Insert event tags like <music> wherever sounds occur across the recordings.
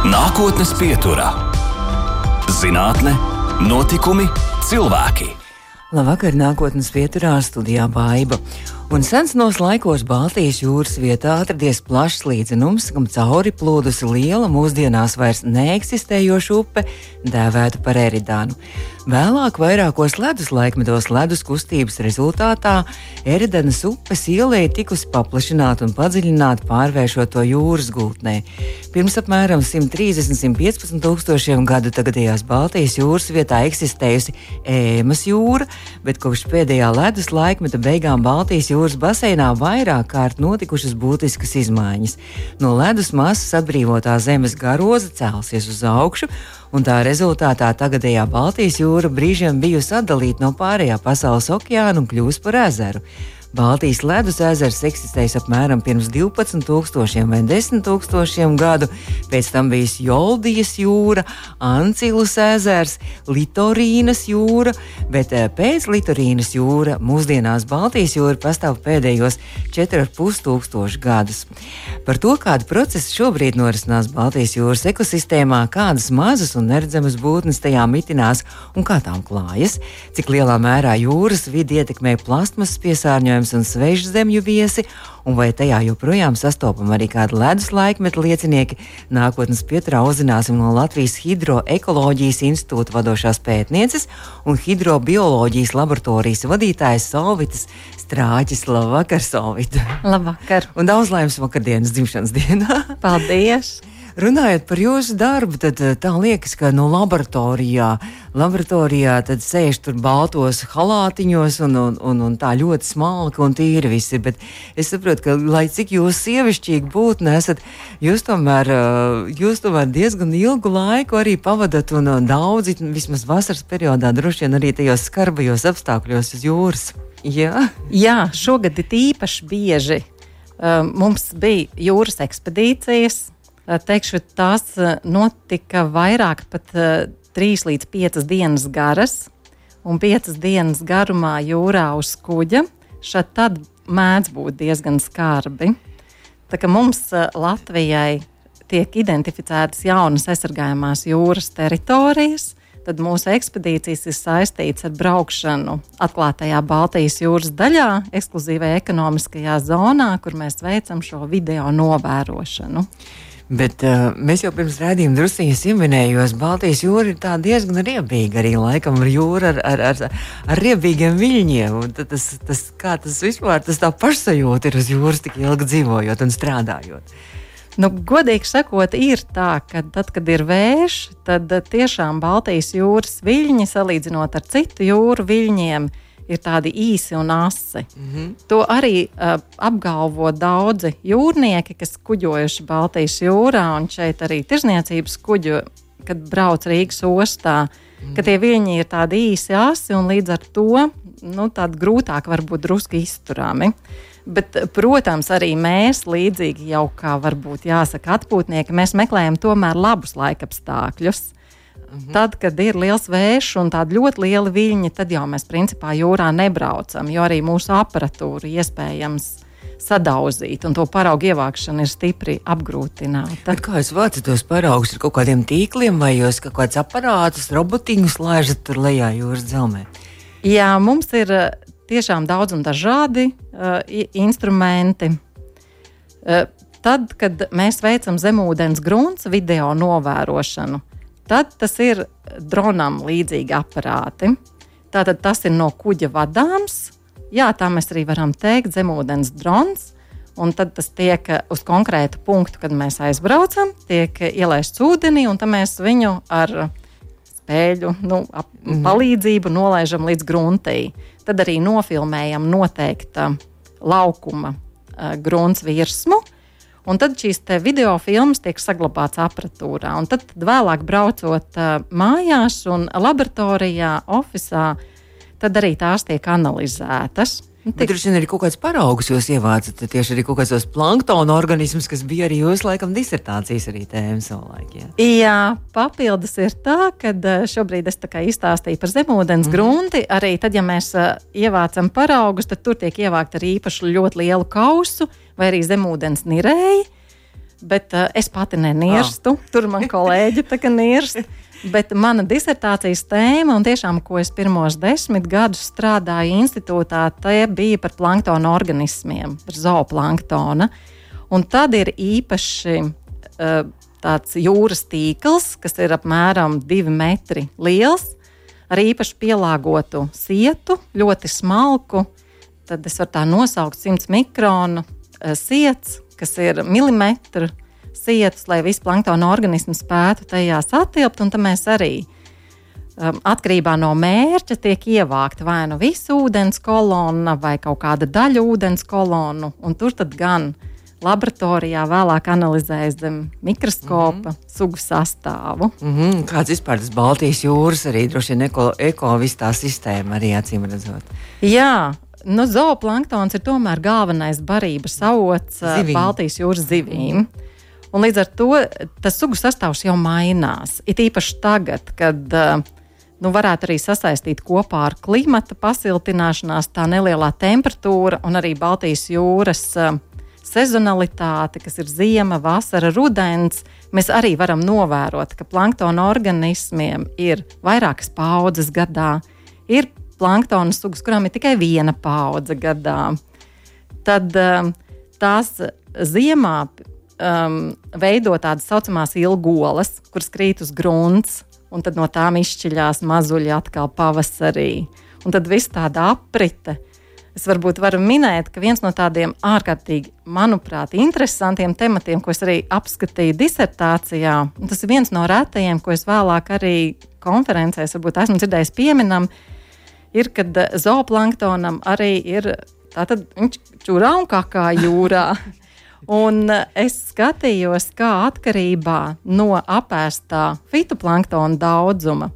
Nākotnes pieturā - zinātne, notikumi, cilvēki. Labvakar, nākotnes pieturā studijā Baiva. Un senos laikos Baltijas jūras vietā atradies plašs līdzenums, kam cauri plūdusi liela, mūsdienās vairs neeksistējoša upe, dēvēta par eridānu. Vēlāk, vairākos ledus laikmetos, ledus kustības rezultātā Eridanas upes ielēja tikusi paplašināta un padziļināta, pārvēršot to jūras gultnē. Pirms apmēram 130-115 tūkstošiem gadu tagadējās Baltijas jūras vietā eksistējusi Ēmas jūra, bet kopš pēdējā ledus laikmeta beigām Baltijas jūras baseinā vairāk kārt notikušas būtiskas izmaiņas. No ledus masas atbrīvotā zemes garoza cēlsies uz augšu un tā rezultātā tagadējā Baltijas jūra brīžiem bijusi atdalīta no pārējā pasaules okeāna un kļūst par ezeru. Baltijas ledus ezers eksistējis apmēram pirms 12,000 vai 10,000 gadu. Pēc tam bija Joldijas jūra, Ancilus ezers, Litorīnas jūra, bet eh, pēc Litorīnas jūra mūsdienās Baltijas jūra pastāv pēdējos 4,5 gadus. Par to, kāda procesa šobrīd norisinās Baltijas jūras ekosistēmā, kādas mazas un neredzamas būtnes tajā mitinās un kā tām klājas, cik lielā mērā jūras vidi ietekmē plasmas piesārņojumu iespējams un svešu zemju viesi, un vai tajā joprojām sastopam arī kādi ledus laikmeta liecinieki. Nākotnes pieturā uzzināsim no Latvijas Hidroekoloģijas institūta vadošās pētnieces un hidrobioloģijas laboratorijas vadītājas Solvitas Strāķis. Labvakar, Solvita! Labvakar! Un daudz laimes vakardienas dzimšanas dienā! Paldies! Runājot par jūsu darbu, tad eh, tā liekas, ka no laboratorijā, laboratorijā tad sēž tur baltos halātiņos un, un, un, un tā ļoti smalka un tīra viss ir. Bet es saprotu, ka, lai cik jūs sievišķīgi būtu, nesat, jūs tomēr, eh, jūs tomēr diezgan ilgu laiku arī pavadat un daudzi, vismaz vasaras periodā, droši vien arī tajos skarbajos apstākļos uz jūras. Jā, Jā šogad ir īpaši bieži. Mums bija jūras ekspedīcijas, teikšu, tās notika vairāk, pat trīs līdz piecas dienas garas, un piecas dienas garumā jūrā uz kuģa. Šad tad mēdz būt diezgan skarbi. Tā kā mums Latvijai tiek identificētas jaunas aizsargājamās jūras teritorijas, tad mūsu ekspedīcijas ir saistītas ar braukšanu atklātajā Baltijas jūras daļā, ekskluzīvajā ekonomiskajā zonā, kur mēs veicam šo video novērošanu. Bet uh, mēs jau pirms rādījuma druskuļus pieminējām, ka Baltijas jūra ir diezgan riebīga arī laikam ar jūru, ar, ar, ar, ar riebīgiem viļņiem. Tas, tas, kā tas vispār tas tā pašsajūta ir uz jūras tik ilgi dzīvojot un strādājot. Nu, godīgi sakot, ir tā, ka tad, kad ir vējš, tad tiešām Baltijas jūras viļņi salīdzinot ar citu jūru viļņiem ir tādi īsi un asi. Mm -hmm. To arī uh, apgalvo daudzi jūrnieki, kas kuģojuši Baltijas jūrā un šeit arī tirzniecības kuģu, kad brauc Rīgas ostā. Mm. Ka tie viļņi ir tādi īsi asi un līdz ar to nu, grūtāk varbūt drusku izturami. Bet, protams, arī mēs, līdzīgi jau kā varbūt jāsaka atpūtnieki, mēs meklējam tomēr labus laikapstākļus. Mhm. Tad, kad ir liels vējš un tādi ļoti lieli viļņi, tad jau mēs principā jūrā nebraucam, jo arī mūsu aparatūra iespējams sadauzīt, un to paraugu ievākšana ir stipri apgrūtināta. Bet kā jūs vācat tos paraugus ar kaut kādiem tīkliem, vai jūs kaut kādus aparātus, robotiņus laižat tur lejā jūras dzelzmē? Jā, mums ir eh, tiešām daudz un dažādi uh, instrumenti. Uh, tad, kad mēs veicam zemūdens grunts video novērošanu, Tad tas ir dronam līdzīgi aparāti. Tātad tas ir no kuģa vadāms. Jā, tā mēs arī varam teikt, zemūdens drons. Un tad tas tiek uz konkrētu punktu, kad mēs aizbraucam, tiek ielaists ūdenī, un tad mēs viņu ar spēļu nu, ap, mm -hmm. palīdzību nolaižam līdz gruntī. Tad arī nofilmējam noteikta laukuma uh, grunts virsmu. Uh, Un tad šīs video filmas tiek saglabātas aparatūrā. Un tad, tad vēlāk, braucot mājās un laboratorijā, oficiālā, tad arī tās tiek analizētas. Nu, tur jau ir kaut kāds paraugs, jūs ievācat tieši arī kaut kādos planktona organismus, kas bija arī jūsu laikam disertācijas arī tēma savulaik. Jā. jā, papildus ir tā, ka šobrīd es izstāstīju par zemūdens mm. grunti. Arī tad, ja mēs uh, ievācam paraugus, tad tur tiek ievākta arī īpaši ļoti lielu kausu vai arī zemūdens nirēji. Bet uh, es pati nenirstu, ah. tur man kolēģi tā kā nirst. <laughs> Bet mana disertācijas tēma, un tiešām, ko es pirmos desmit gadus strādāju institūtā, tie bija par planktona organismiem, par zooplanktona. Un tad ir īpaši uh, tāds jūras tīkls, kas ir apmēram divi metri liels, ar īpaši pielāgotu sietu, ļoti smalku. Tad es varu tā nosaukt 100 mikronu uh, sietu, kas ir milimetru sietas, lai visu planktona organismu spētu tajā satilpt. Tad mēs arī um, atkarībā no mērķa tiek ievākta vai nu visa ūdens kolonna vai kaut kāda daļa ūdens kolonu. Tur gan laboratorijā vēlāk analizējas zem mikroskopa mm -hmm. sugu sastāvu. Mm -hmm. Kāds vispār tas Baltijas jūras arī droši vien eko, eko viss tā sistēma arī acīm redzot? Jā. Nu, zooplanktons ir tomēr galvenais barības avots Zivīm. Baltijas jūras zivīm. Un līdz ar to tas sugu sastāvs jau mainās. It īpaši tagad, kad nu, varētu arī sasaistīt kopā ar klimata pasiltināšanās, tā nelielā temperatūra un arī Baltijas jūras sezonalitāte, kas ir ziema, vasara, rudens. Mēs arī varam novērot, ka planktona organismiem ir vairākas paudzes gadā. Ir planktona sugas, kurām ir tikai viena paudze gadā. Tad uh, tās ziemā um, veido tādas saucamās ilgolas, kuras krīt uz grunts, un tad no tām izšķiļās mazuļi atkal pavasarī. Un tad viss tāda aprite. Es varbūt varu minēt, ka viens no tādiem ārkārtīgi, manuprāt, interesantiem tematiem, ko es arī apskatīju disertācijā, un tas ir viens no retajiem, ko es vēlāk arī konferencēs esmu dzirdējis pieminam, ir, kad zooplanktonam arī ir tātad viņš čurā un kakā jūrā. <laughs> Un eh, es skatījos, kā atkarībā no apēstā fitoplanktona daudzuma,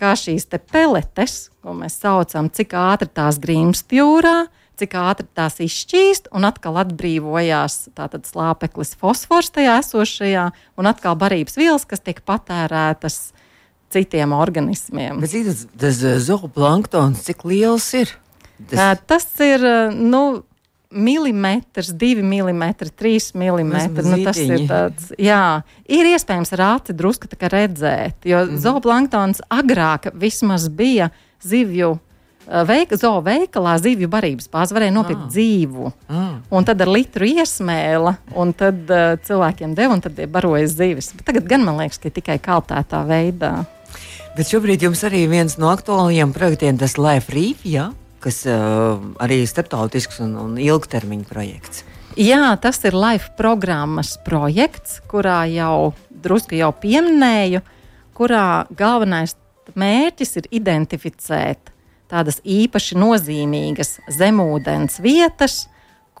kā šīs peletes, ko mēs saucam, cik ātri tās grimst jūrā, cik ātri tās izšķīst, un atkal atbrīvojās slāpeklis fosfors tajā esošajā, un atkal barības vielas, kas tiek patērētas citiem organismiem. Bet tas, tas zooplanktons, cik liels ir? Tas, tas ir, nu, milimetrs, divi milimetri, trīs milimetri. Nu, tas ir tāds, jā, ir iespējams ar aci drusku redzēt, jo mm. zooplanktons agrāk vismaz bija zivju. Veika, zoo veikalā zivju barības bāzi varēja nopirkt ah. dzīvu. Ah. Un tad ar litru iesmēla, un tad uh, cilvēkiem deva, un tad baroja zivis. Bet tagad gan man liekas, ka tikai kaltētā veidā. Bet šobrīd jums arī viens no aktuālajiem projektiem, tas Life Reef? Ja? kas uh, arī ir starptautisks un, un ilgtermiņa projekts. Jā, tas ir Life programmas projekts, kurā jau drusku jau pieminēju, kurā galvenais mērķis ir identificēt tādas īpaši nozīmīgas zemūdens vietas,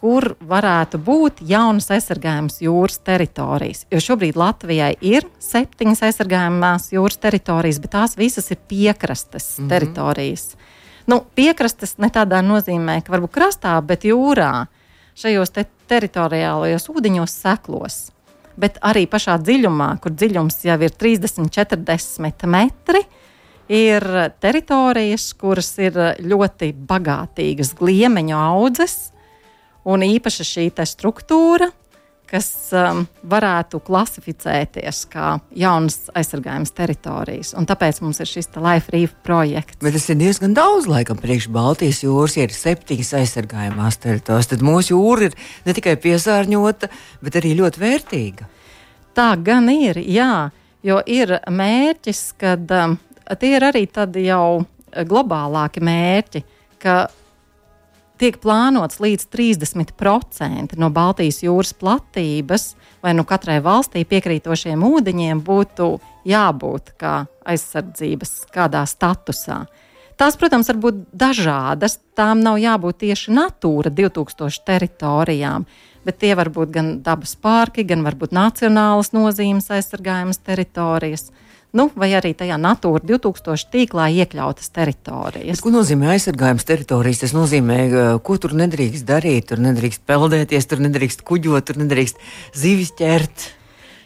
kur varētu būt jaunas aizsargājamas jūras teritorijas. Jo šobrīd Latvijai ir septiņas aizsargājamās jūras teritorijas, bet tās visas ir piekrastes mm -hmm. teritorijas. Nu, piekrastes ne tādā nozīmē, ka varbūt krastā, bet jūrā, šajos te teritoriālajos ūdeņos, seklos. Bet arī pašā dziļumā, kur dziļums jau ir 30, 40 metri, ir teritorijas, kuras ir ļoti bagātīgas gliemeņu audzes, un īpaši šī struktūra kas um, varētu klasificēties kā jaunas aizsargājamas teritorijas. Un tāpēc mums ir šis Life Reef projekts. Bet tas ir diezgan daudz, laikam, priekš Baltijas jūras ir septiņas aizsargājamās teritorijas. Tad mūsu jūra ir ne tikai piesārņota, bet arī ļoti vērtīga. Tā gan ir, jā, jo ir mērķis, ka um, tie ir arī tādi jau globālāki mērķi, ka tiek plānots līdz 30% no Baltijas jūras platības, vai nu katrai valstī piekrītošiem ūdeņiem būtu jābūt kā aizsardzības kādā statusā. Tās, protams, var būt dažādas. Tām nav jābūt tieši Natūra 2000 teritorijām, bet tie var būt gan dabas parki, gan varbūt nacionālas nozīmes aizsargājamas teritorijas nu, vai arī tajā Natūra 2000 tīklā iekļautas teritorijas. Bet ko nozīmē aizsargājums teritorijas? Tas nozīmē, ko tur nedrīkst darīt. Tur nedrīkst peldēties, tur nedrīkst kuģot, tur nedrīkst zivis ķert.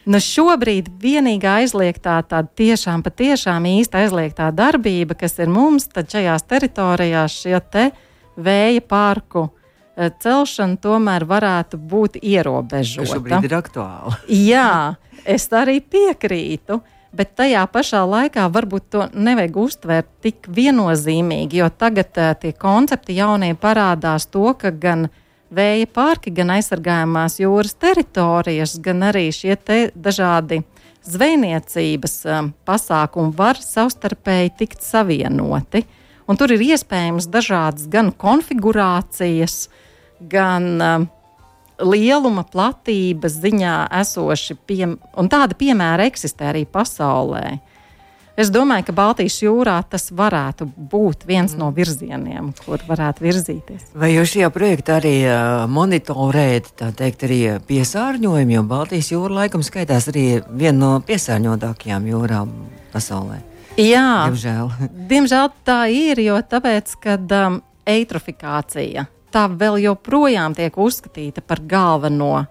Nu šobrīd vienīgā aizliegtā, tāda tiešām patiešām īsta aizliegtā darbība, kas ir mums šajās teritorijās, šie vēja parku uh, celšana tomēr varētu būt ierobežota. Šobrīd ir aktuāli. Jā, es arī piekrītu. Bet tajā pašā laikā varbūt to nevajag uztvērt tik viennozīmīgi, jo tagad uh, tie koncepti jaunie parādās to, ka gan vēja parki, gan aizsargājumās jūras teritorijas, gan arī šie dažādi zvejniecības um, pasākumi var savstarpēji tikt savienoti. Un tur ir iespējams dažādas gan konfigurācijas, gan um, lieluma, platības ziņā esoši, piem, un tādi piemēri eksistē arī pasaulē. Es domāju, ka Baltijas jūrā tas varētu būt viens no virzieniem, kur varētu virzīties. Vai jūs šajā projektā arī monitorējat teikt, arī piesārņojumu, jo Baltijas jūra laikam skaitās arī viena no piesārņotākajām jūrām pasaulē? Jā, diemžēl. <laughs> diemžēl tā ir, jo tāpēc, kad um, eitrofikācija tā vēl joprojām tiek uzskatīta par galveno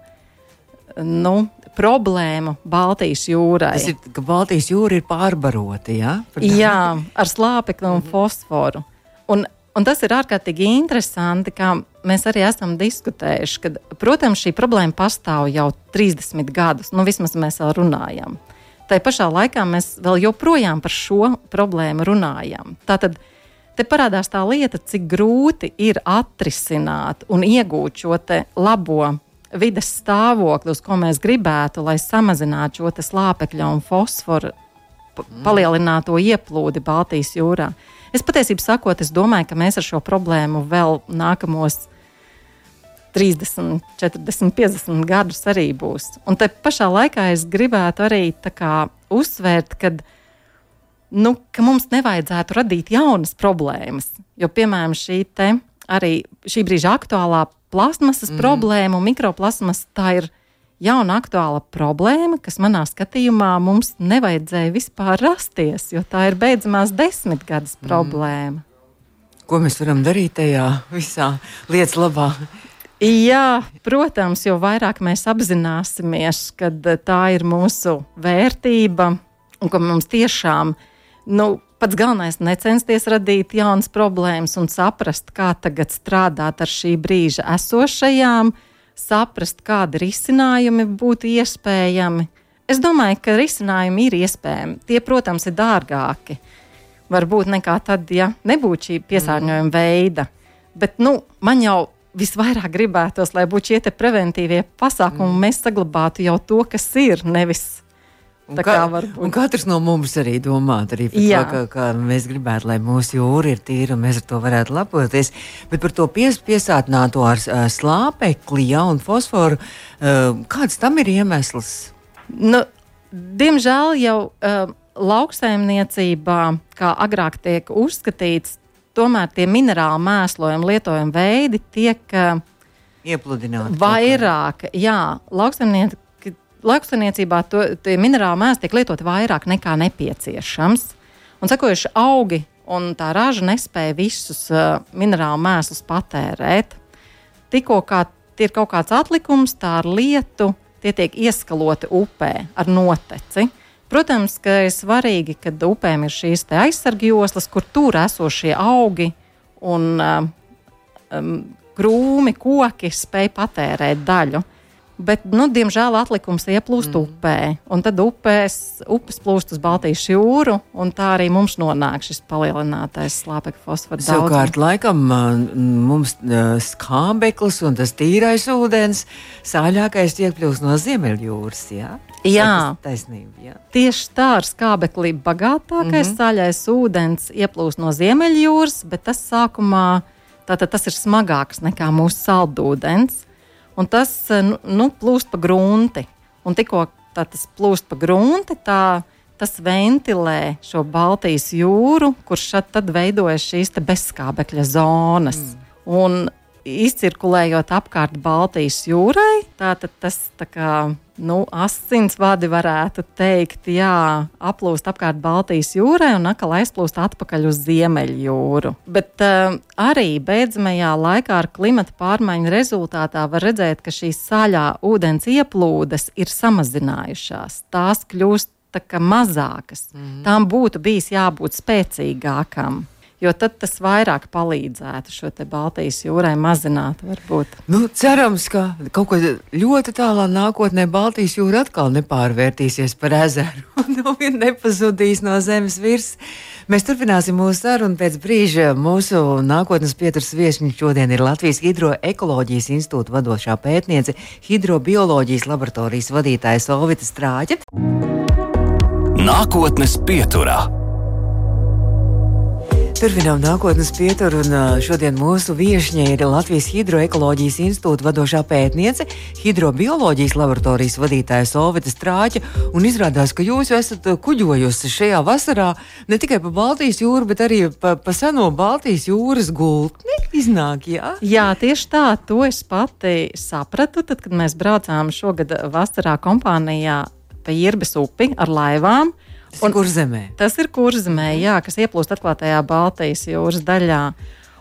nu, problēmu Baltijas jūrai. Tas ir, ka Baltijas jūra ir pārbarota, jā? Jā, ar slāpekli un fosforu. Un, un tas ir ārkārtīgi interesanti, kā mēs arī esam diskutējuši, ka, protams, šī problēma pastāv jau 30 gadus, nu vismaz mēs vēl runājam. Tā pašā laikā mēs vēl joprojām par šo problēmu runājam. Tātad, Te parādās tā lieta, cik grūti ir atrisināt un iegūt šo labo vides stāvokli, uz ko mēs gribētu, lai samazinātu šo slāpekļa un fosforu mm. palielināto ieplūdi Baltijas jūrā. Es patiesībā sakot, es domāju, ka mēs ar šo problēmu vēl nākamos 30, 40, 50 gadus arī būs. Un te pašā laikā es gribētu arī kā, uzsvērt, ka, nu, ka mums nevajadzētu radīt jaunas problēmas. Jo, piemēram, šī arī šī brīža aktuālā plasmasas mm. problēma un mikroplasmas tā ir jauna aktuāla problēma, kas manā skatījumā mums nevajadzēja vispār rasties, jo tā ir beidzamās desmitgades mm. problēma. Ko mēs varam darīt tajā visā lietas labā? Jā, protams, jo vairāk mēs apzināsimies, ka tā ir mūsu vērtība un ka mums tiešām nu, pats galvenais - necensties radīt jaunas problēmas un saprast, kā tagad strādāt ar šī brīža esošajām, saprast, kādi risinājumi būtu iespējami. Es domāju, ka risinājumi ir iespējami. Tie, protams, ir dārgāki. Varbūt nekā tad, ja nebūtu šī piesārņojuma mm. veida. Bet nu, man jau visvairāk gribētos, lai būtu šie preventīvie pasākumi, mm. mēs saglabātu jau to, kas ir, nevis Un, kā, un katrs no mums arī domā arī to, ka, ka mēs gribētu, lai mūsu jūra ir tīra un mēs ar to varētu lepoties. Bet par to pies, piesātināto ar uh, slāpekli ja, un fosforu, uh, kāds tam ir iemesls? Nu, diemžēl jau uh, lauksaimniecībā, kā agrāk tiek uzskatīts, tomēr tie minerāli mēslojumi, lietojumi veidi tiek uh, iepludināti. Vairāk, jā, lauksaimniecība lauksaimniecībā tie minerāli mēsli tiek lietoti vairāk nekā nepieciešams. Un sekojuši augi un tā raža nespēja visus uh, minerālu mēslus patērēt. Tikko kā ir kaut kāds atlikums, tā ar lietu tie tiek ieskaloti upē ar noteci. Protams, ka ir svarīgi, ka upēm ir šīs aizsargi joslas, kur tur esošie augi un uh, um, krūmi, koki spēj patērēt daļu. Uh, Bet, nu, diemžēl atlikums ieplūst mm. upē, un tad upēs, upes plūst uz Baltijas jūru, un tā arī mums nonāk šis palielinātais slāpekļa fosfora daudzums. Savukārt, laikam mums skābeklis un tas tīrais ūdens sāļākais iekļūst no Ziemeļjūras. Jā? Jā, taisnība, jā. tieši tā ar skābekli bagātākais mm -hmm. sāļais ūdens ieplūst no Ziemeļjūras, bet tas sākumā tātad tas ir smagāks nekā mūsu saldūdens un tas eh, nu, nu, plūst pa grunti. Un tikko tas plūst pa grunti, tā, tas ventilē šo Baltijas jūru, kurš tad veidojas šīs bezskābekļa zonas. Mm. Un izcirkulējot apkārt Baltijas jūrai, tātad tas tā kā nu, asinsvadi varētu teikt, jā, aplūst apkārt Baltijas jūrai un atkal aizplūst atpakaļ uz Ziemeļjūru. Bet uh, arī beidzamajā laikā ar klimata pārmaiņu rezultātā var redzēt, ka šīs saļā ūdens ieplūdes ir samazinājušās. Tās kļūst mazākas. Mm. Tām būtu bijis jābūt spēcīgākām. Jo tad tas vairāk palīdzētu šo Baltijas jūrai mazināt. Varbūt. Nu, cerams, ka kaut ko ļoti tālā nākotnē Baltijas jūra atkal nepārvērtīsies par ezeru <laughs> un nepazudīs no zemes virsmas. Mēs turpināsim mūsu sarunu pēc brīža. Mūsu nākotnes pieturas viesiņš šodien ir Latvijas Hidroekoloģijas institūta vadošā pētniece, hidrobioloģijas laboratorijas vadītāja Solvita Strāķa. Nākotnes pieturā. Turpinām nākotnes pieturu, un šodien mūsu viesņa ir Latvijas Hidroekoloģijas institūta vadošā pētniece, hidrobioloģijas laboratorijas vadītāja Solvita Strāķa. Izrādās, ka jūs esat kuģojusi šajā vasarā ne tikai pa Baltijas jūru, bet arī pa, pa seno Baltijas jūras gultni. Iznāk, jā? jā, tieši tā, to es pati sapratu, tad, kad mēs braucām šogad vasarā kompānijā pa Irbes upi ar laivām. Tas un, ir kurzemē. Tas ir kurzemē, jā, kas ieplūst atklātajā Baltijas jūras daļā.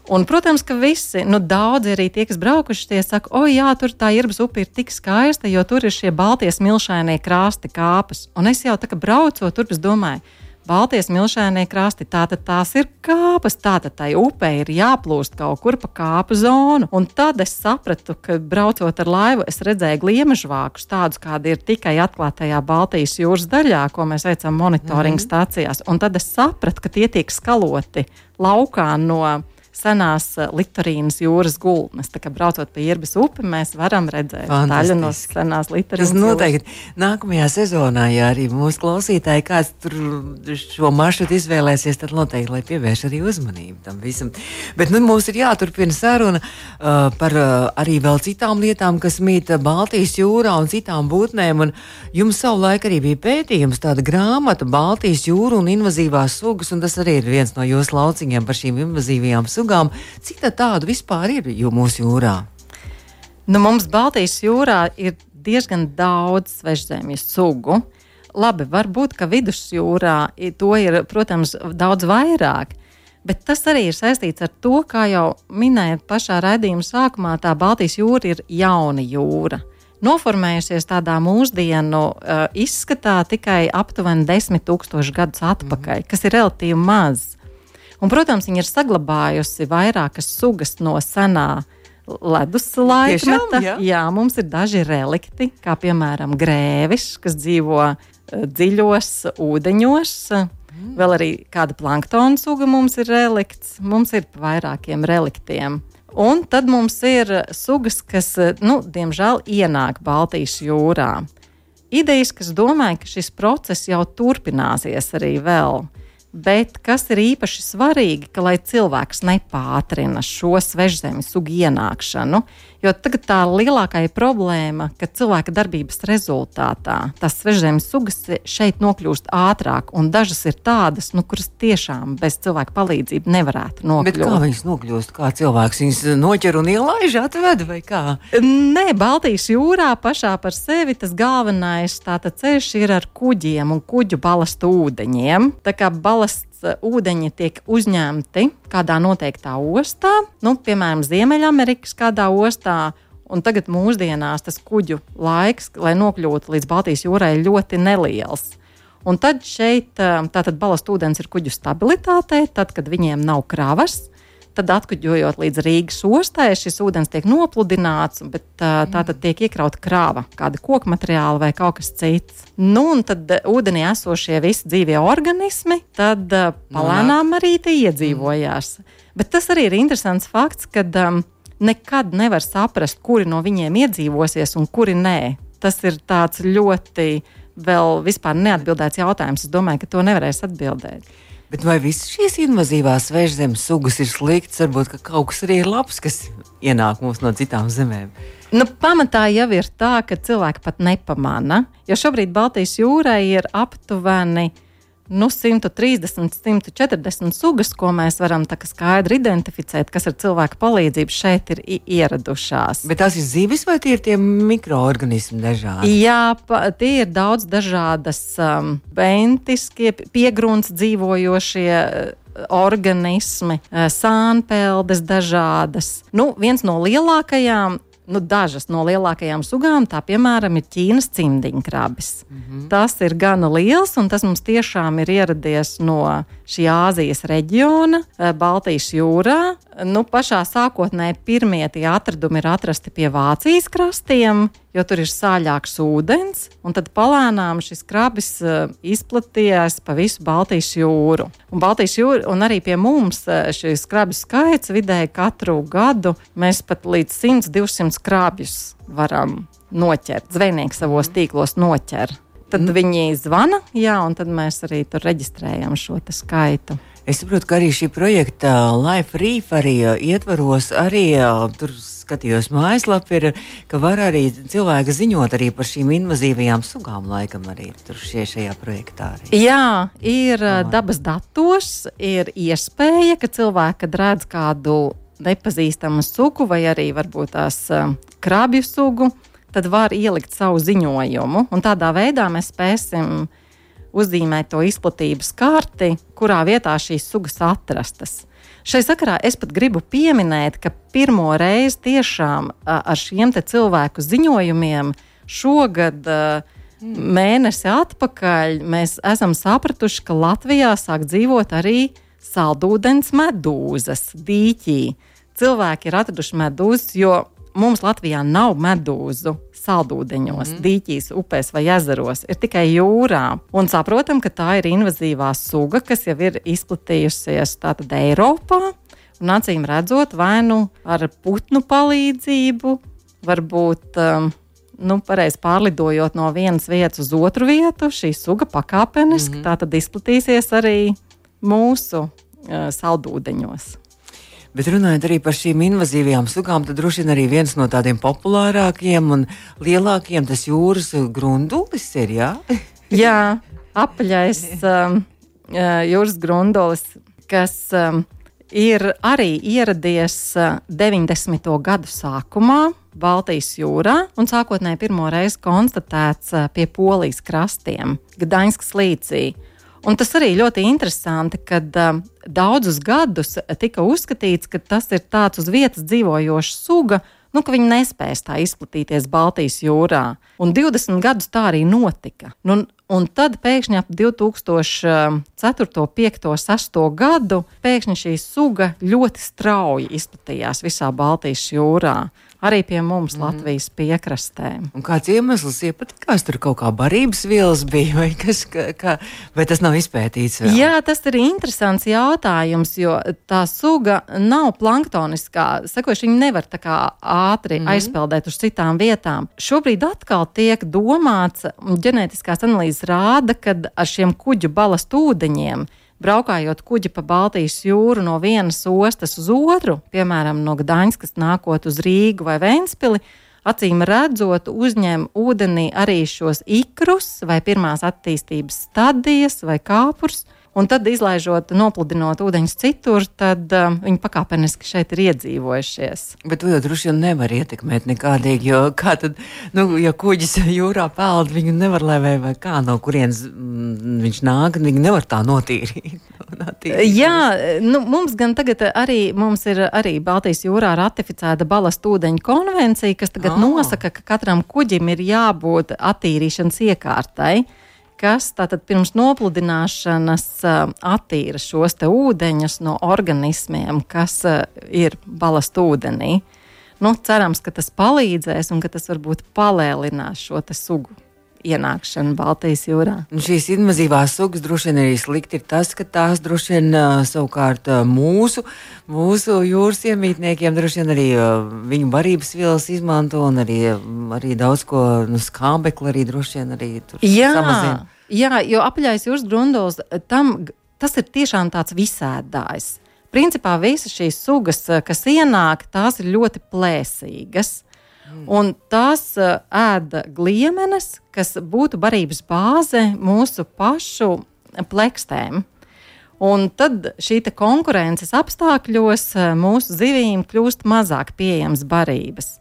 Un, protams, ka visi, nu, daudzi arī tie, kas braukuši, tie saka, o, jā, tur tā irbas upe ir tik skaista, jo tur ir šie balties milšainie krāsti kāpas. Un es jau tā kā braucot, tur es domāju, Baltijas milšēnie krasti. Tātad tās ir kāpas, tātad tai upē ir jāplūst kaut kur pa kāpu zonu. Un tad es sapratu, ka braucot ar laivu, es redzēju gliemežvākus, tādus kādi ir tikai atklātajā Baltijas jūras daļā, ko mēs veicam monitoringa mm -hmm. stācijās. Un tad es sapratu, ka tie tiek skaloti laukā no senās eh, Litorīnas jūras gultnes. Tā kā braucot pa Irbas upi, mēs varam redzēt daļu no senās Litorīnas. Tas noteikti jūras. nākamajā sezonā, ja arī mūsu klausītāji kāds tur šo maršrutu izvēlēsies, tad noteikti, lai pievērš arī uzmanību tam visam. Bet nu, mums ir jāturpina saruna uh, par uh, arī vēl citām lietām, kas mīt Baltijas jūrā un citām būtnēm. Un jums savulaik arī bija pētījums, tāda grāmata Baltijas jūra un invazīvās sugas, un tas arī ir viens no jūsu lauciņiem par šīm invazīvajām sugām sugām. Cik tādu vispār ir mūsu jūrā? Nu, mums Baltijas jūrā ir diezgan daudz svežzemju sugu. Labi, varbūt, ka vidusjūrā to ir, protams, daudz vairāk. Bet tas arī ir saistīts ar to, kā jau minējāt pašā raidījuma sākumā, tā Baltijas jūra ir jauna jūra. Noformējusies tādā mūsdienu uh, izskatā tikai aptuveni 10,000 gadus atpakaļ, mm. kas ir relatīvi maz. Un, protams, viņa ir saglabājusi vairākas sugas no senā ledus laikmeta. Jā. jā, mums ir daži relikti, kā piemēram grēvis, kas dzīvo uh, dziļos ūdeņos. Mm. Vēl arī kāda planktona suga mums ir relikts. Mums ir vairākiem reliktiem. Un tad mums ir sugas, kas, eh, nu, diemžēl, ienāk Baltijas jūrā. Idejas, kas domāju, ka šis process jau turpināsies arī vēl. Bet kas ir īpaši svarīgi, ka lai cilvēks nepātrina šo svežzemju sugu ienākšanu, Jo tagad tā lielākā problēma, ka cilvēka darbības rezultātā tās svežzemes sugas šeit nokļūst ātrāk, un dažas ir tādas, nu, kuras tiešām bez cilvēka palīdzības nevarētu nokļūt. Bet kā viņas nokļūst? Kā cilvēks viņas noķer un ielaiž atved vai kā? Nē, Baltijas jūrā pašā par sevi tas galvenais ceļš ir ar kuģiem un kuģu balastu ūdeņiem. Tā kā balasts ūdeņi tiek uzņemti kādā noteiktā ostā, nu, piemēram, Ziemeļamerikas kādā ostā. Un tagad mūsdienās tas kuģu laiks, lai nokļūtu līdz Baltijas jūrai, ir ļoti neliels. Un tad šeit tātad balast ūdens ir kuģu stabilitātei, tad, kad viņiem nav kravas, Tad, atkuģojot līdz Rīgas ostai, šis ūdens tiek nopludināts, bet tā, tā tad tiek iekrauta krāva, kāda koku materiāla vai kaut kas cits. Nu, un tad ūdenī esošie visi dzīvie organismi, tad palēnām arī tie iedzīvojās. Bet tas arī ir interesants fakts, ka um, nekad nevar saprast, kuri no viņiem iedzīvosies un kuri nē. Tas ir tāds ļoti vēl vispār neatbildēts jautājums. Es domāju, ka to nevarēs atbildēt. Bet vai visas šīs invazīvās svežzemes sugas ir sliktas? Varbūt ka kaut kas arī ir labs, kas ienāk mums no citām zemēm. Nu, pamatā jau ir tā, ka cilvēki pat nepamana, jo šobrīd Baltijas jūrai ir aptuveni 0,5 nu, 130, 140 sugas, ko mēs varam skaidri identificēt, kas ar cilvēku palīdzību šeit ir ieradušās. Bet tās ir zivis vai tie ir tie mikroorganismi dažādi? Jā, pa, tie ir daudz dažādas um, bentiskie, piegrunts dzīvojošie. Uh, organismi, uh, sānpeldes dažādas. Nu, viens no lielākajām nu, dažas no lielākajām sugām, tā piemēram ir Ķīnas cimdiņkrabis. Mm -hmm. Tas ir gana liels, un tas mums tiešām ir ieradies no šī Āzijas reģiona, eh, Baltijas jūrā. Nu, pašā sākotnēji pirmie tie atradumi ir atrasti pie Vācijas krastiem, jo tur ir sāļāks ūdens, un tad palēnām šis krabis uh, izplatījās pa visu Baltijas jūru. Un, Baltijas jūra, un arī pie mums uh, šis krabju skaits vidēji katru gadu mēs pat līdz 100-200 krāpjus varam noķert. Zvejnieki savos tīklos noķer. Tad mm. viņi zvana, jā, un tad mēs arī tur reģistrējam šo skaitu. Es saprotu, ka arī šī projekta Life Reef arī ietvaros arī tur skatījos mājaslapā, ir, ka var arī cilvēki ziņot arī par šīm invazīvajām sugām, laikam arī tur šie, šajā projektā. Arī. Jā, ir oh. dabas datos, ir iespēja, ka cilvēki, kad redz kādu nepazīstamu sugu vai arī varbūt tās uh, krabju sugu, tad var ielikt savu ziņojumu. Un tādā veidā mēs spēsim uzzīmēt to izplatības karti, kurā vietā šīs sugas atrastas. Šai sakarā es pat gribu pieminēt, ka pirmo reizi tiešām ar šiem cilvēku ziņojumiem šogad mm. mēnesi atpakaļ mēs esam sapratuši, ka Latvijā sāk dzīvot arī saldūdens medūzas dīķī. Cilvēki ir atraduši medūzas, jo mums Latvijā nav medūzu saldūdeņos, mm. dīķīs, upēs vai ezeros, ir tikai jūrā. Un saprotam, ka tā ir invazīvā suga, kas jau ir izplatījusies tātad Eiropā. Un acīm redzot, vai nu ar putnu palīdzību, varbūt um, nu, pareizi pārlidojot no vienas vietas uz otru vietu, šī suga pakāpeniski mm -hmm. izplatīsies arī mūsu uh, saldūdeņos. Bet runājot arī par šīm invazīvajām sugām, tad droši vien arī viens no tādiem populārākiem un lielākiem tas jūras grundulis ir. Jā, <laughs> jā apaļais um, jūras grundulis, kas um, ir arī ieradies 90. Uh, gadu sākumā. Baltijas jūrā un sākotnēji pirmo reizi konstatēts uh, pie Polijas krastiem, Gdaņskas līcī. Un tas arī ļoti interesanti, ka uh, daudzus gadus tika uzskatīts, ka tas ir tāds uz vietas dzīvojošs suga, nu, ka viņi nespēs tā izplatīties Baltijas jūrā. Un 20 gadus tā arī notika. Nu, un tad pēkšņi ap 2004, 5, 6 gadu pēkšņi šī suga ļoti strauji izplatījās visā Baltijas jūrā arī pie mums mm. Latvijas piekrastē. Un kāds iemesls iepatikās? Tur kaut kā barības vielas bija, vai, kas, kā, vai tas nav izpētīts? Vēl? Jā, tas ir interesants jautājums, jo tā suga nav planktoniskā. Sakoši, viņi nevar tā kā ātri mm. aizpeldēt uz citām vietām. Šobrīd atkal tiek domāts, un ģenētiskās analīzes rāda, ka ar šiem kuģu balastu ūdeņiem braukājot kuģi pa Baltijas jūru no vienas ostas uz otru, piemēram, no Gdaņskas nākot uz Rīgu vai Ventspili, acīm redzot, uzņem ūdenī arī šos ikrus vai pirmās attīstības stadijas vai kāpurs. Un tad, izlaižot, nopludinot ūdeņus citur, tad um, viņi pakāpeniski šeit ir iedzīvojušies. Bet to jau droši vien nevar ietekmēt nekādīgi, jo kā tad, nu, ja kuģis jūrā peld, viņu nevar lēvē vai kā, no kurienes mm, viņš nāk, viņi nevar tā notīrīt. <laughs> Jā, nu, mums gan tagad arī, mums ir arī Baltijas jūrā ratificēta balastu ūdeņu konvencija, kas tagad oh. nosaka, ka katram kuģim ir jābūt attīrīšanas iekārtai kas tātad pirms nopludināšanas attīra šos ūdeņus no organismiem, kas ir balast ūdenī. Nu, cerams, ka tas palīdzēs un ka tas varbūt palēlinās šo sugu ienākšanu Baltijas jūrā. Un šīs invazīvās sugas droši vien arī slikti ir tas, ka tās droši vien savukārt mūsu, mūsu jūras iemītniekiem droši vien arī viņu barības vielas izmanto un arī, arī daudz ko nu, skābekli arī droši vien arī samazina. Jā, jo apaļais jūras grunduls tam tas ir tiešām tāds visēdājs. Principā visas šīs sugas, kas ienāk, tās ir ļoti plēsīgas. Un tās uh, ēda gliemenes, kas būtu barības bāze mūsu pašu plekstēm. Un tad šī konkurences apstākļos uh, mūsu zivīm kļūst mazāk pieejamas barības.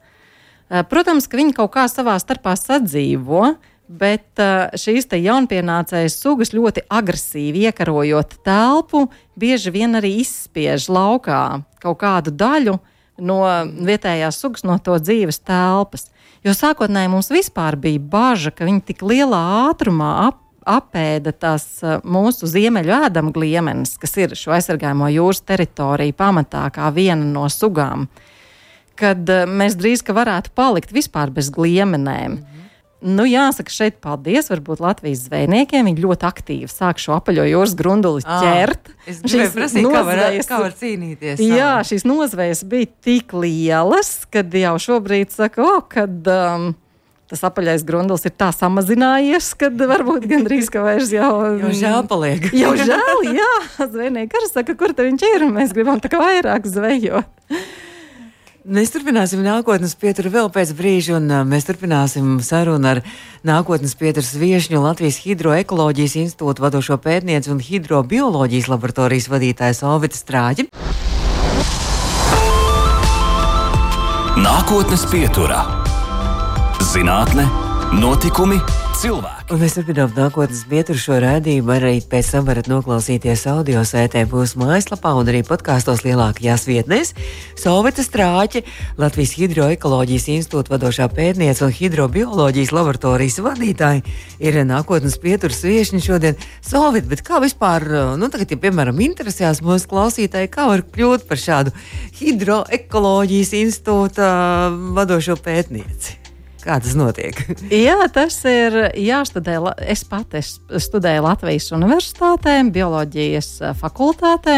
Uh, protams, ka viņi kaut kā savā starpā sadzīvo, bet šīs jaunpienācējas sugas ļoti agresīvi iekarojot telpu, bieži vien arī izspiež laukā kaut kādu daļu no vietējās sugas, no to dzīves telpas. Jo sākotnēji mums vispār bija bažas, ka viņi tik lielā ātrumā ap, apēda tās mūsu ziemeļu ēdamu gliemenes, kas ir šo aizsargājamo jūras teritoriju pamatā kā viena no sugām, kad mēs drīz varētu palikt vispār bez gliemenēm. Mm -hmm. Nu, jāsaka, šeit paldies varbūt Latvijas zvejniekiem. Viņi ļoti aktīvi sāk šo apaļo jūras grunduli ķert. À, es gribēju prasīt, nozvejas, kā var, kā var cīnīties. Jā, šīs nozvejas bija tik lielas, kad jau šobrīd saka, o, kad um, tas apaļais grundulis ir tā samazinājies, ka varbūt gandrīz ka vairs jau. <laughs> jau žēl paliek. <laughs> jau žēl, jā. Zvejnieki arī saka, kur viņš ir, un mēs gribam tā kā vairāk zvejot. Mēs turpināsim nākotnes pieturu vēl pēc brīža, un uh, mēs turpināsim sarunu ar nākotnes pieturas viešņu Latvijas Hidroekoloģijas institūta vadošo pētnieci un hidrobioloģijas laboratorijas vadītāju Solvitu Strāģi. Nākotnes pieturā - zinātne, notikumi, cilvēki. Un mēs turpinām nākotnes pieturu šo rādījumu. Arī pēc tam varat noklausīties audio sētē būs mājaslapā un arī podkāstos lielākajās vietnēs. Solvita Strāķa, Latvijas Hidroekoloģijas institūta vadošā pētniece un hidrobioloģijas laboratorijas vadītāja, ir nākotnes pieturas viešņi šodien. Solvita, bet kā vispār, nu tagad, ja piemēram interesējās mūsu klausītāji, kā var kļūt par šādu hidroekoloģijas institūta vadošo pētnieci? Kā tas notiek? <laughs> Jā, tas ir jāstudē. Es pati studēju Latvijas Universitātē, bioloģijas eh, fakultātē,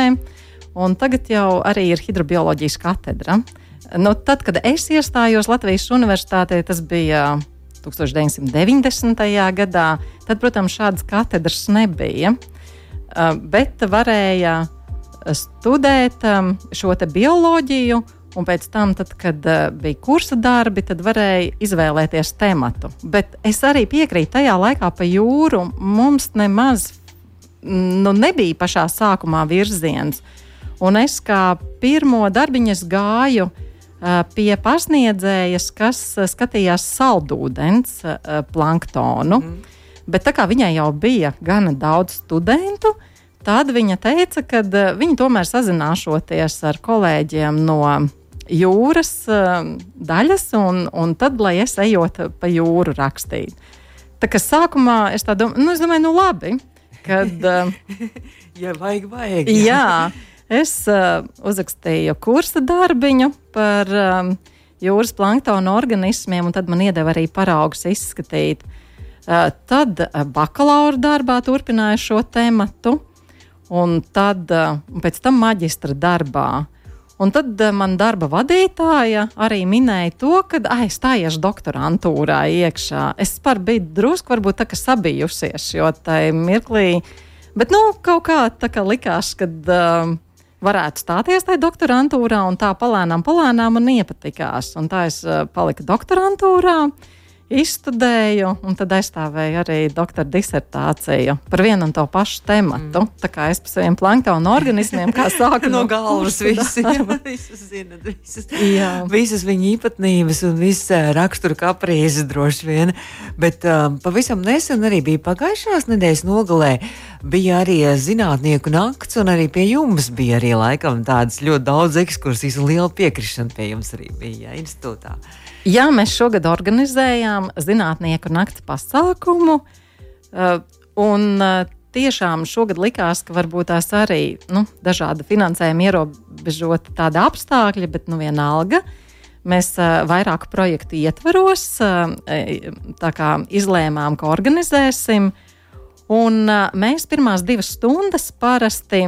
un tagad jau arī ir hidrobioloģijas katedra. Nu, tad, kad es iestājos Latvijas Universitātē, tas bija 1990. gadā, tad, protams, šādas katedras nebija. Eh, bet varēja studēt eh, šo bioloģiju Un pēc tam, tad, kad uh, bija kursa darbi, tad varēja izvēlēties tematu. Bet es arī piekrītu, tajā laikā pa jūru mums nemaz nu, nebija pašā sākumā virziens. Un es kā pirmo darbiņu gāju uh, pie pasniedzējas, kas uh, skatījās saldūdens uh, planktonu. Mm. Bet tā kā viņai jau bija gana daudz studentu, tad viņa teica, ka uh, viņa tomēr sazināšoties ar kolēģiem no jūras uh, daļas, un, un tad, lai es ejot pa jūru rakstītu. Tā kā sākumā es tā domāju, nu, es domāju, nu labi, kad. Uh, <laughs> ja vajag, vajag. jā, es uh, uzrakstīju kursa darbiņu par um, jūras planktona organismiem, un tad man iedeva arī paraugus izskatīt. Uh, tad bakalaura darbā turpināju šo tematu, un tad uh, un pēc tam maģistra darbā Un tad uh, man darba vadītāja arī minēja to, ka aizstājies doktorantūrā iekšā. Es par biju drusku varbūt tā kā sabijusies, jo tajā mirklī, bet nu kaut kā tā kā likās, ka. Uh, varētu stāties tajā doktorantūrā, un tā palēnām, palēnām man iepatikās. Un tā es uh, paliku doktorantūrā. Uh, izstudēju, un tad aizstāvēju arī doktora disertāciju par vienu un to pašu tematu. Mm. Tā kā es par saviem planktona organismiem, kā <laughs> sāku no, no galvas, visi, jā, visus zinat, visas, jā. visas viņa īpatnības un visas rakstura kaprīzes droši vien. Bet um, pavisam nesen arī bija pagājušās nedēļas nogalē, bija arī zinātnieku nakts, un arī pie jums bija arī laikam tādas ļoti daudz ekskursijas un liela piekrišana pie jums arī bija jā, institūtā. Jā, mēs šogad organizējām zinātnieku nakts pasākumu. Uh, un, uh, tiešām šogad likās, ka varbūt tās arī nu, dažādi finansējumi ierobežoti tādi apstākļi, bet nu vienalga. Mēs uh, vairāku projektu ietvaros uh, izlēmām, ka organizēsim. Un uh, mēs pirmās divas stundas parasti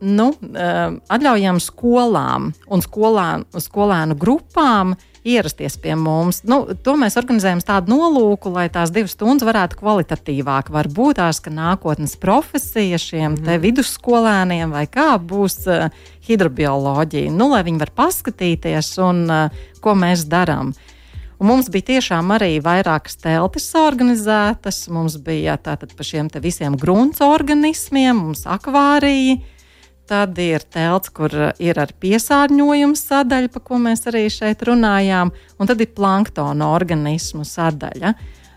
nu, uh, atļaujam skolām un skolān, skolēnu grupām ierasties pie mums. Nu, to mēs organizējam tādu nolūku, lai tās divas stundas varētu kvalitatīvāk. Varbūt tās, ka nākotnes profesija šiem mm vidusskolēniem vai kā būs uh, hidrobioloģija, nu, lai viņi var paskatīties un uh, ko mēs darām. Un mums bija tiešām arī vairākas teltis organizētas. Mums bija tātad par šiem visiem grunts organismiem, mums akvārija, Tad ir telts, kur uh, ir ar piesārņojumu sadaļa, par ko mēs arī šeit runājām, un tad ir planktona organismu sadaļa.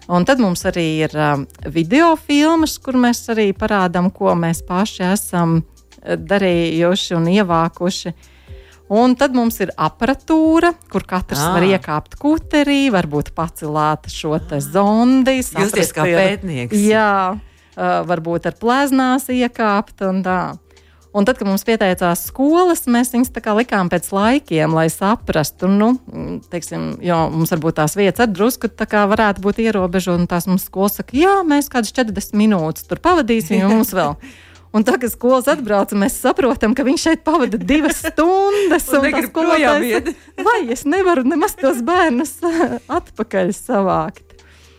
Un tad mums arī ir um, video filmas, kur mēs arī parādām, ko mēs paši esam uh, darījuši un ievākuši. Un tad mums ir aparatūra, kur katrs Ah. var iekāpt kuterī, varbūt pacelāt šo te zondi. Justies kā saprast, ir- pētnieks. Jā, uh, varbūt ar pleznās iekāpt un tā. Un tad, kad mums pieteicās skolas, mēs viņus tā kā likām pēc laikiem, lai saprastu, nu, teiksim, jo mums varbūt tās vietas ar drusku tā varētu būt ierobežotas. Un tās mums skolas saka, jā, mēs kādas 40 minūtes tur pavadīsim, un mums vēl. <laughs> Un tagad, kad skolas atbrauc, mēs saprotam, ka viņš šeit pavada divas <laughs> stundas. Un un tas skolotājs iet. saka, Vai es nevaru nemaz tos bērnus <laughs> atpakaļ savākt?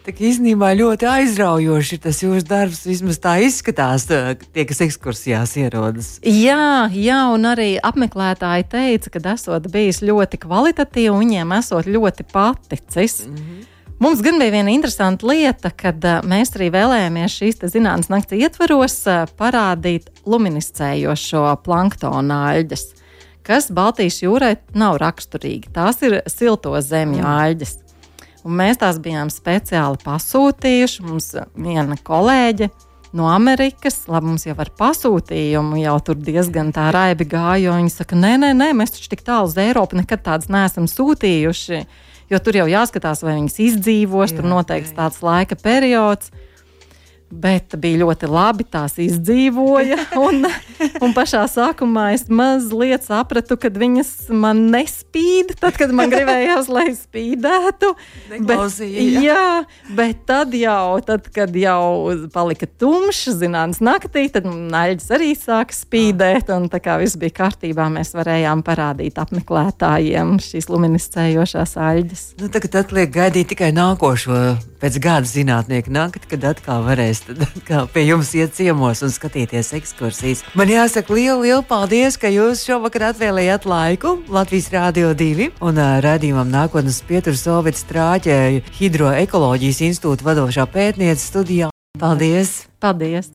Tā īstenībā ļoti aizraujoši ir tas jūsu darbs. Vismaz tā izskatās, tā, tie, kas ekskursijās ierodas. Jā, jā, un arī apmeklētāji teica, ka esot bijis ļoti kvalitatīvi, un viņiem esot ļoti paticis. Mm -hmm. Mums gan bija viena interesanta lieta, kad mēs arī vēlējāmies šīs zinātnīs nakts ietvaros parādīt luminiscējošo planktona aļģes, kas Baltijas jūrai nav raksturīgi. Tās ir silto zemju aļģes. Un mēs tās bijām speciāli pasūtījuši. Mums viena kolēģe no Amerikas, labi, mums jau ar pasūtījumu jau tur diezgan tā raibi gāja. Viņi saka, nē, nē, nē, mēs taču tik tālu uz Eiropu nekad tādas neesam sūtījuši. Jo tur jau jāskatās, vai viņas izdzīvos, tur Jā, noteikts jā. tāds laika periods. Bet bija ļoti labi, tās izdzīvoja. <laughs> Un, un pašā sākumā es mazliet sapratu, ka viņas man nespīd. Tad, kad man gribējās, lai spīdētu, bet, jā, bet tad jau, tad, kad jau palika tumšs, zināms, naktī, tad naļģis arī sāka spīdēt. Un tā kā viss bija kārtībā, mēs varējām parādīt apmeklētājiem šīs luminiscējošās aļģes. Nu, tagad atliek gaidīt tikai nākošo pēc gada zinātnieku nakti, kad atkal varēs tad atkal pie jums iet ciemos un skatīties ekskursijas. Man jāsaka lielu, lielu paldies, ka jūs šovakar atvēlējāt laiku Latvijas Rādio 2 un uh, redzījumam nākotnes pieturas Solvits Strāķē Hidroekoloģijas institūta vadošā pētniece studijā. Paldies! Paldies!